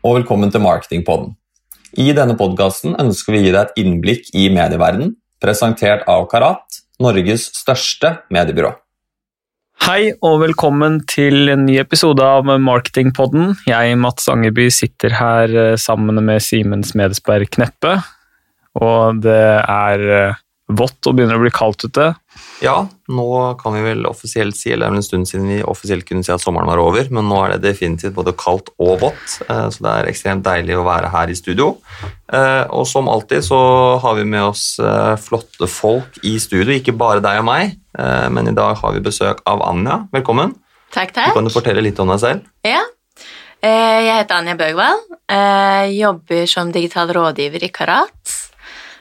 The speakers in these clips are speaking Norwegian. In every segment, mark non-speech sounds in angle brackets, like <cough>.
Og velkommen til Marketingpodden. I denne podkasten ønsker vi å gi deg et innblikk i medieverdenen, presentert av Karat, Norges største mediebyrå. Hei og velkommen til en ny episode av Marketingpodden. Jeg, Mats Angerby, sitter her eh, sammen med Simen Smedsberg Kneppe. Og det er eh, vått og begynner å bli kaldt ute. Ja, nå kan vi vel offisielt si, eller det er vel en stund siden vi offisielt kunne si at sommeren var over, men nå er det definitivt både kaldt og vått, eh, så det er ekstremt deilig å være her i studio. Eh, og som alltid så har vi med oss eh, flotte folk i studio, ikke bare deg og meg, men i dag har vi besøk av Anja. Velkommen. Takk, takk. Du Kan du fortelle litt om deg selv? Ja. Jeg heter Anja Bøgvald. Jobber som digital rådgiver i Karat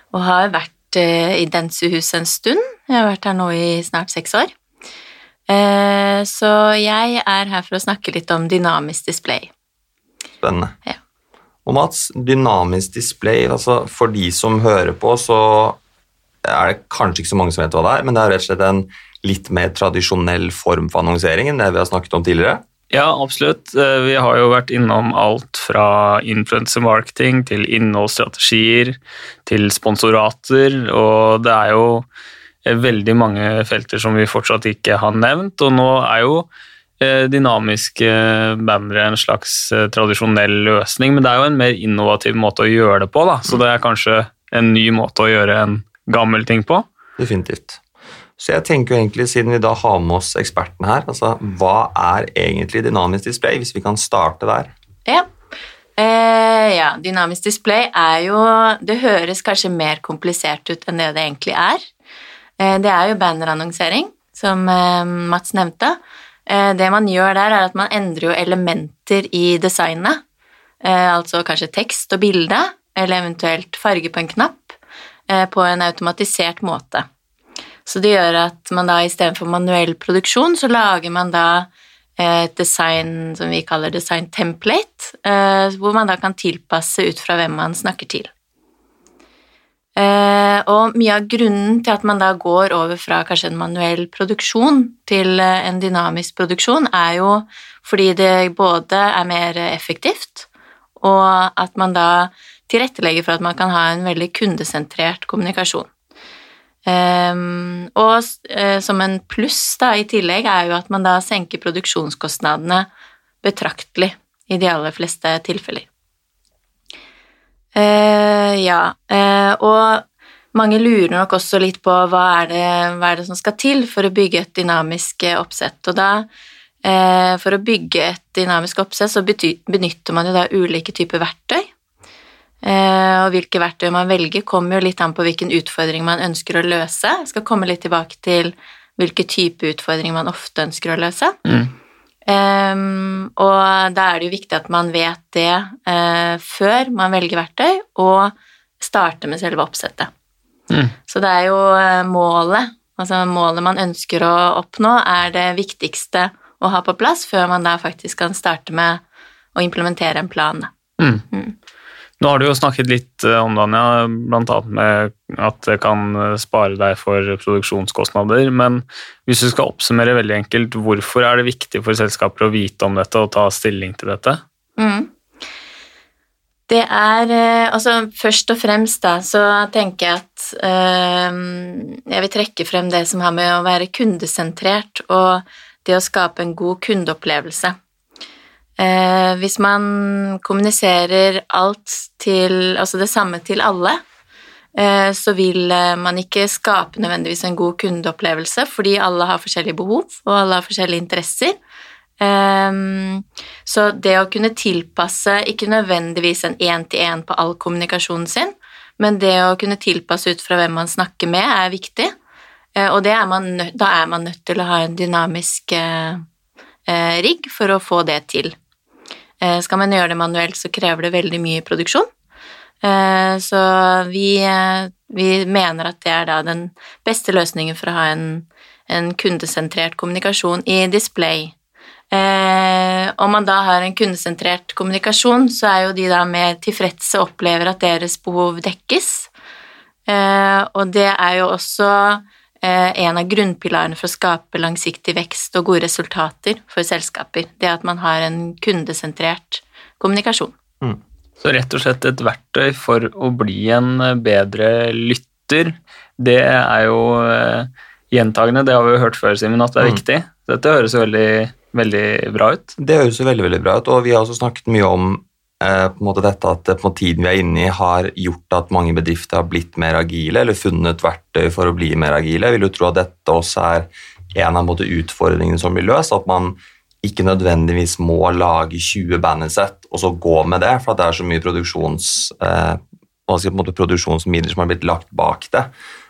og har vært i Densehuset en stund. Jeg har vært her nå i snart seks år. Eh, så jeg er her for å snakke litt om dynamisk display. Spennende. Ja. Og Mats, dynamisk display, altså for de som hører på, så er det kanskje ikke så mange som vet hva det er, men det er rett og slett en litt mer tradisjonell form for annonsering enn det vi har snakket om tidligere. Ja, absolutt. Eh, vi har jo vært innom alt fra influencer marketing til innholdsstrategier til sponsorater, og det er jo eh, veldig mange felter som vi fortsatt ikke har nevnt. Og nå er jo eh, dynamiske bannere en slags tradisjonell løsning, men det er jo en mer innovativ måte å gjøre det på, da. så det er kanskje en ny måte å gjøre en gammel ting på. Definitivt. Så jeg tenker jo egentlig, siden vi da har med oss ekspertene her, altså hva er egentlig dynamisk display, hvis vi kan starte der? Ja. Eh, ja, dynamisk display er jo Det høres kanskje mer komplisert ut enn det det egentlig er. Eh, det er jo bannerannonsering, som eh, Mats nevnte. Eh, det man gjør der, er at man endrer jo elementer i designet. Eh, altså kanskje tekst og bilde, eller eventuelt farge på en knapp, eh, på en automatisert måte. Så det gjør at man da istedenfor manuell produksjon, så lager man da eh, et design som vi kaller design template, eh, hvor man da kan tilpasse ut fra hvem man snakker til. Eh, og mye av grunnen til at man da går over fra kanskje en manuell produksjon til en dynamisk produksjon, er jo fordi det både er mer effektivt, og at man da tilrettelegger for at man kan ha en veldig kundesentrert kommunikasjon. Um, og uh, som en pluss da, i tillegg er jo at man da senker produksjonskostnadene betraktelig i de aller fleste tilfeller. Uh, ja, uh, og mange lurer nok også litt på hva er, det, hva er det som skal til for å bygge et dynamisk oppsett. Og da, for å bygge et dynamisk oppsett, så benytter man jo da ulike typer verktøy. Eh, og hvilke verktøy man velger, kommer jo litt an på hvilken utfordring man ønsker å løse. Jeg skal komme litt tilbake til hvilke type utfordringer man ofte ønsker å løse. Mm. Um, og da er det jo viktig at man vet det uh, før man velger verktøy, og starter med selve oppsettet. Mm. Så det er jo uh, målet, altså målet man ønsker å oppnå, er det viktigste å ha på plass før man da faktisk kan starte med å implementere en plan. Mm. Nå har du jo snakket litt eh, om det, Anja, bl.a. med at det kan eh, spare deg for produksjonskostnader. Men hvis du skal oppsummere veldig enkelt, hvorfor er det viktig for selskaper å vite om dette og ta stilling til dette? Mm. Det er eh, Altså, først og fremst da, så tenker jeg at øh, jeg vil trekke frem det som har med å være kundesentrert og det å skape en god kundeopplevelse. Eh, hvis man kommuniserer alt til Altså det samme til alle, eh, så vil eh, man ikke skape nødvendigvis en god kundeopplevelse, fordi alle har forskjellige behov, og alle har forskjellige interesser. Eh, så det å kunne tilpasse ikke nødvendigvis en én-til-én på all kommunikasjonen sin, men det å kunne tilpasse ut fra hvem man snakker med, er viktig. Eh, og er man, da er man nødt til å ha en dynamisk eh, rigg for å få det til. Eh, skal man gjøre det manuelt, så krever det veldig mye produksjon. Eh, så vi, eh, vi mener at det er da den beste løsningen for å ha en, en kundesentrert kommunikasjon i display. Om man da har en kundesentrert kommunikasjon, så er jo de da mer tilfredse og opplever at deres behov dekkes. Og det er jo også Eh, en av grunnpilarene for å skape langsiktig vekst og gode resultater for selskaper. Det at man har en kundesentrert kommunikasjon. Så rett og slett et verktøy for å bli en bedre lytter, det er jo eh, gjentagende, det har vi jo hørt før, Simen, at det er Mm. viktig. Dette høres jo veldig, veldig bra ut. Det høres jo veldig veldig bra ut, og vi har også snakket mye om eh, på en måte dette at eh, på tiden vi er inne i, har gjort at mange bedrifter har blitt mer agile, eller funnet verktøy for å bli mer agile. Jeg vil jo tro at dette også er en av utfordringene som blir løst, at man ikke nødvendigvis må lage 20 bandsett og så gå med det, for det er så mye produksjons, eh, produksjonsmidler som har blitt lagt bak det.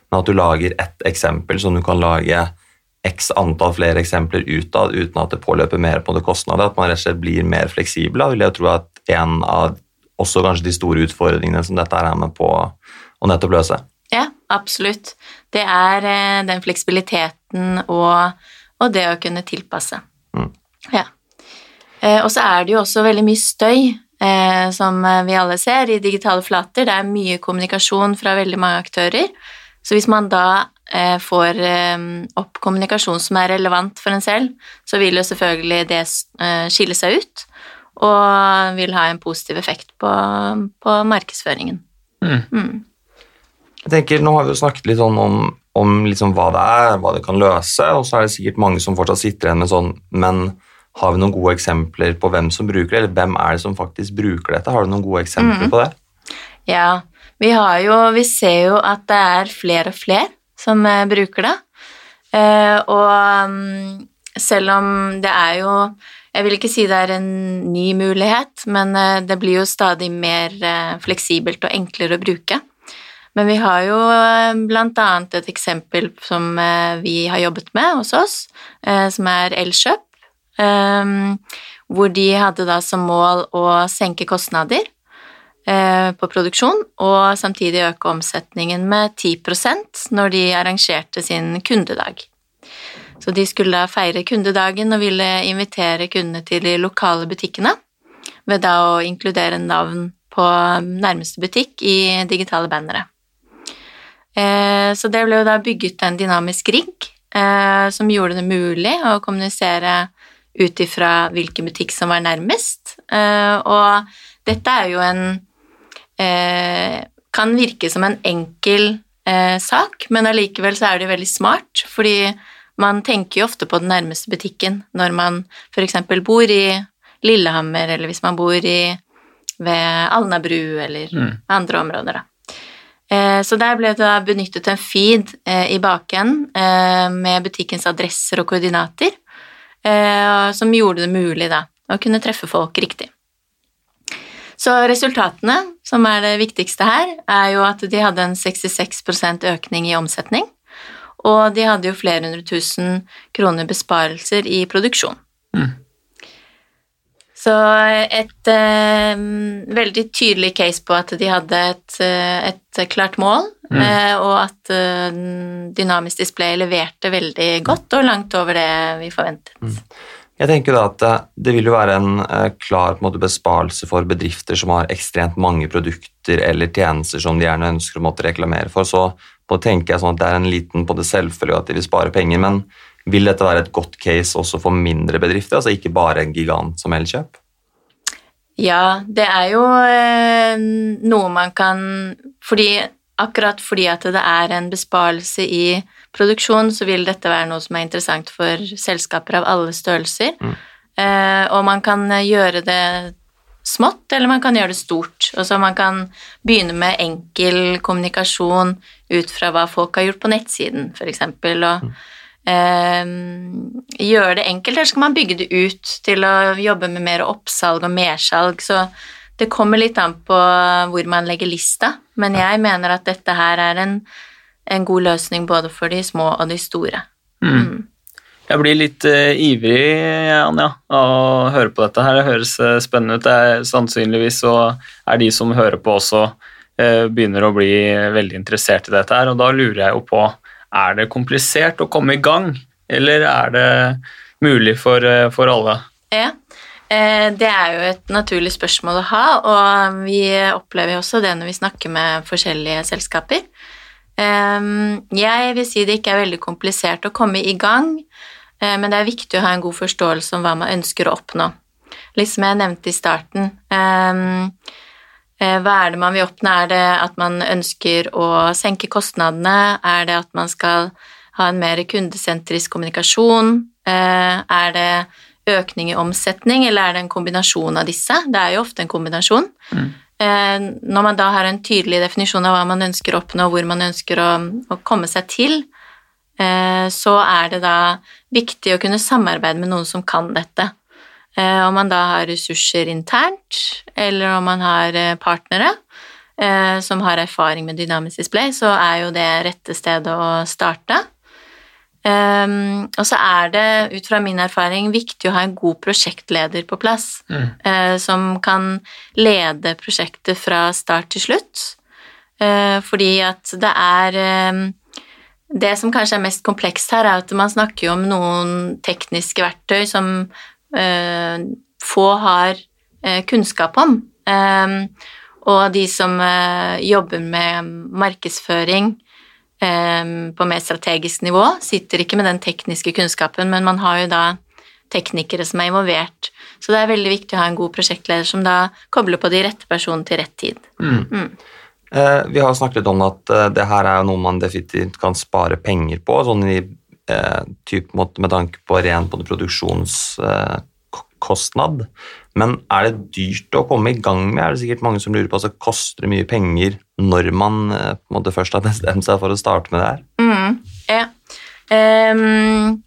Men at du lager ett eksempel som du kan lage x antall flere eksempler ut av uten at det påløper mer på det kostnader. At man rett og slett blir mer fleksibel. Da vil jeg tro at en av også kanskje de store utfordringene som dette er med på å nettopp løse. Ja, absolutt. Det er eh, den fleksibiliteten og, og det å kunne tilpasse. Mm. Ja. Eh, og så er det jo også veldig mye støy, eh, som vi alle ser, i digitale flater. Det er mye kommunikasjon fra veldig mange aktører. Så hvis man da får eh, opp kommunikasjon som er relevant for en selv, så vil jo selvfølgelig det eh, skille seg ut, og vil ha en positiv effekt på, på markedsføringen. Mm. Mm. Jeg tenker, Nå har vi jo snakket litt sånn om, om liksom hva det er, hva det kan løse, og så er det sikkert mange som fortsatt sitter igjen med sånn Men har vi noen gode eksempler på hvem som bruker det, eller hvem er det som faktisk bruker dette? Har du noen gode eksempler mm. på det? Ja, vi har jo Vi ser jo at det er flere og flere som eh, bruker det. Eh, og mm, selv om det er jo Jeg vil ikke si det er en ny mulighet, men eh, det blir jo stadig mer fleksibelt og enklere å bruke. Men vi har jo bl.a. et eksempel som vi har jobbet med hos oss, som er Elkjøp, hvor de hadde da som mål å senke kostnader på produksjon, og samtidig øke omsetningen med 10% når de arrangerte sin kundedag. Så de skulle da feire kundedagen og ville invitere kundene til de lokale butikkene ved da å inkludere navn på nærmeste butikk i digitale bannere. Eh, Så det ble jo da bygget en dynamisk rigg eh, som gjorde det mulig å kommunisere ut ifra hvilken butikk som var nærmest. Eh, Og dette er jo en eh, Kan virke som en enkel eh, sak, men allikevel så er det veldig smart, fordi man tenker jo ofte på den nærmeste butikken når man f.eks. bor i Lillehammer, eller hvis man bor i, ved Alnabru eller Mm. andre områder, da. Eh, Så der ble det da benyttet en feed eh, i bakenden eh, med butikkens adresser og koordinater, eh, som gjorde det mulig da å kunne treffe folk riktig. Så resultatene, som er det viktigste her, er jo at de hadde en 66% økning i omsetning, og de hadde jo flere hundre tusen kroner besparelser i produksjon. Mm. Så et eh, veldig tydelig case på at de hadde et, eh, et klart mål, Mm. eh, og at eh, dynamisk display leverte veldig godt og langt over det vi forventet. Jeg tenker da at eh, Det vil jo være en eh, klar en måte, besparelse for bedrifter som har ekstremt mange produkter eller tjenester som de gjerne ønsker å måtte reklamere for. Så tenker jeg sånn at Det er en liten på det selvfølge at de vil spare penger, men vil dette være et godt case også for mindre bedrifter? altså Ikke bare en gigant som Elkjøp? Ja, det er jo eh, noe man kan fordi, Akkurat fordi at det er en besparelse i produksjon, så vil dette være noe som er interessant for selskaper av alle størrelser. Mm. Eh, og man kan gjøre det smått, eller man kan gjøre det stort. Og så man kan begynne med enkel kommunikasjon ut fra hva folk har gjort på nettsiden, f.eks. Og eh, gjøre det enkelt, eller så kan man bygge det ut til å jobbe med mer oppsalg og mersalg. Så det kommer litt an på hvor man legger lista, men jeg mener at dette her er en, en god løsning både for de små og de store. Mm. Jeg blir litt uh, ivrig, Anja, av å høre på dette. her. Det høres uh, spennende ut. Det er sannsynligvis så er de som hører på også, uh, begynner å bli veldig interessert i dette her, og da lurer jeg jo på er det komplisert å komme i gang, eller er det mulig for, eh, for alle? Ja, eh, det er jo et naturlig spørsmål å ha, og vi opplever jo også det når vi snakker med forskjellige selskaper. Eh, Jeg vil si det ikke er veldig komplisert å komme i gang, eh, men det er viktig å ha en god forståelse om hva man ønsker å oppnå. litt som jeg nevnte i starten. Um, hva er det man vil oppnå? Er det at man ønsker å senke kostnadene? Er det at man skal ha en mer kundesentrisk kommunikasjon? Er det økning i omsetning, eller er det en kombinasjon av disse? Det er jo ofte en kombinasjon. Mm. Uh, når man da har en tydelig definisjon av hva man ønsker å oppnå, hvor man ønsker å, å komme seg til, uh, så er det da viktig å kunne samarbeide med noen som kan dette. Eh, om man da har ressurser internt, eller om man har eh, partnere eh, som har erfaring med dynamisk display, så er jo det rette stedet å starte. Um, og så er det, ut fra min erfaring, viktig å ha en god prosjektleder på plass, mm. uh, som kan lede prosjektet fra start til slutt. Uh, fordi at det er um, Det som kanskje er mest komplekst her, er at man snakker jo om noen tekniske verktøy som uh, få har kunnskap om. Eh, og de som jobber med markedsføring på mer strategisk nivå, sitter ikke med den tekniske kunnskapen, men man har jo da teknikere som er involvert. Så det er veldig viktig å ha en god prosjektleder som da kobler på de rette personene til rett tid. Mm. Mm. Eh, vi har snakket litt om at eh, det her er noe man definitivt kan spare penger på, sånn i eh, typ måte med tanke på ren både produksjonskostnad. Men er det dyrt å komme i gang med? Er det sikkert mange som lurer på, så koster mye penger når man eh, måte først har <laughs> bestemt seg for å starte med det her? Mm, ja. Um,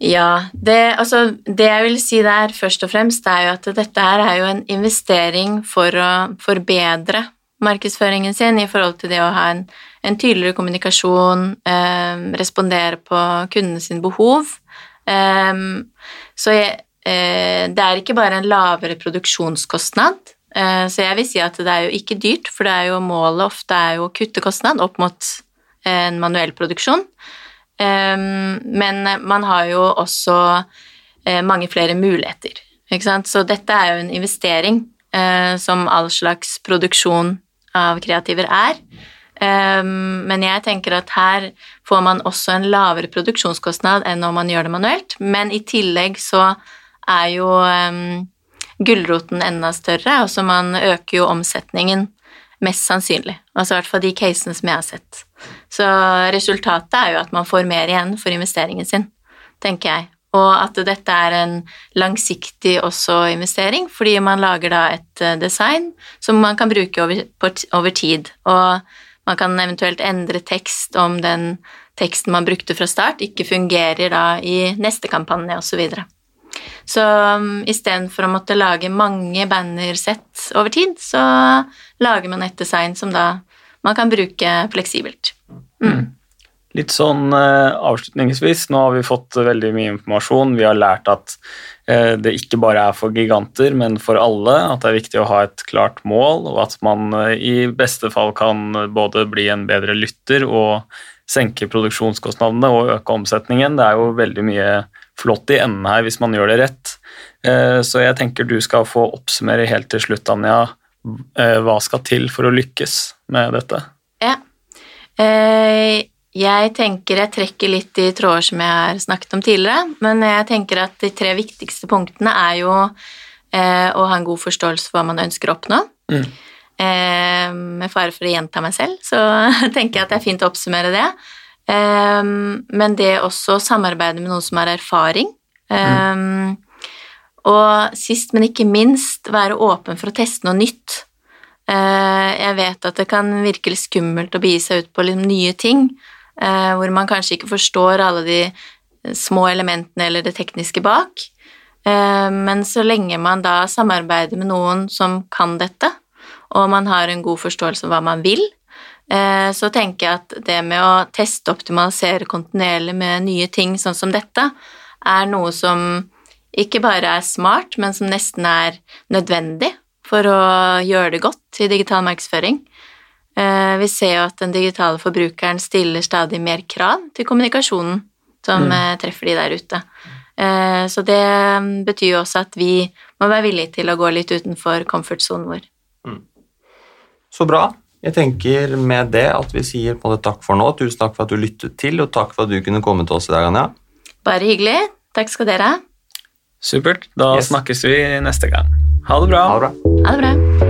ja, det, altså, det jeg vil si der først og fremst, er jo at dette her er jo en investering for å forbedre markedsføringen sin i forhold til det å ha en, en tydeligere kommunikasjon, um, respondere på kundene sine behov. Um, så jeg, det er ikke bare en lavere produksjonskostnad. Eh, så jeg vil si at det er jo ikke dyrt, for det er jo målet ofte er jo å kutte kostnad opp mot en manuell produksjon. Eh, men man har jo også eh, mange flere muligheter. Så dette er jo en investering som all slags produksjon av kreativer er. Men jeg tenker at her får man også en lavere produksjonskostnad enn om man gjør det manuelt. Men i tillegg så er jo um, gulroten enda større, altså man øker jo omsetningen mest sannsynlig. Altså i hvert fall de casene som jeg har sett. Så resultatet er jo at man får mer igjen for investeringen sin, tenker jeg og at dette er en langsiktig også investering, fordi man lager da et eh, design som man kan bruke over, over, tid. Og man kan eventuelt endre tekst om den teksten man brukte fra start, ikke fungerer da i neste kampanje, osv. Så, um, istedenfor å måtte lage mange bannersett over tid, så lager man et design som da man kan bruke fleksibelt. Mm. Litt sånn uh, avslutningsvis, nå har vi fått veldig mye informasjon. Vi har lært at eh, det ikke bare er for giganter, men for alle. At det er viktig å ha et klart mål, og at man eh, i beste fall kan både bli en bedre lytter og senke produksjonskostnadene og øke omsetningen. Det er jo veldig mye flott i enden her hvis man gjør det rett. Så jeg tenker du skal få oppsummere helt til slutt, Anja. Hva skal til for å lykkes med dette? Ja. Eh jeg tenker jeg trekker litt i tråder som jeg har snakket om tidligere, men jeg tenker at de tre viktigste punktene er jo eh, å ha en god forståelse for hva man ønsker å oppnå. Mm. Eh, med fare for å gjenta meg selv, så <laughs> tenker jeg at det er fint å oppsummere det. Eh, men det også samarbeide med noen som har erfaring. Mm. Og sist, men ikke minst, være åpen for å teste noe nytt. Uh, jeg vet at det kan virke litt skummelt å begi seg ut på litt nye ting, uh, hvor man kanskje ikke forstår alle de små elementene eller det tekniske bak. Uh, men så lenge man da samarbeider med noen som kan dette, og man har en god forståelse av hva man vil, så tenker jeg at det med å teste og optimalisere kontinuerlig med nye ting sånn som dette, er noe som ikke bare er smart, men som nesten er nødvendig for å gjøre det godt i digital markedsføring. Eh, vi ser jo at den digitale forbrukeren stiller stadig mer krav til kommunikasjonen som mm. Eh, treffer de der ute. Eh, så det betyr jo også at vi må være villige til å gå litt utenfor comfort-sonen vår. Mm. Så bra. Jeg tenker med det at vi sier på det takk for nå. Tusen takk for at du lyttet til, og takk for at du kunne komme til oss i dag, Anja. Bare hyggelig. Takk skal dere ha. Supert. Da Yes. snakkes vi neste gang. Ha det bra. Ha det bra. Ha det bra.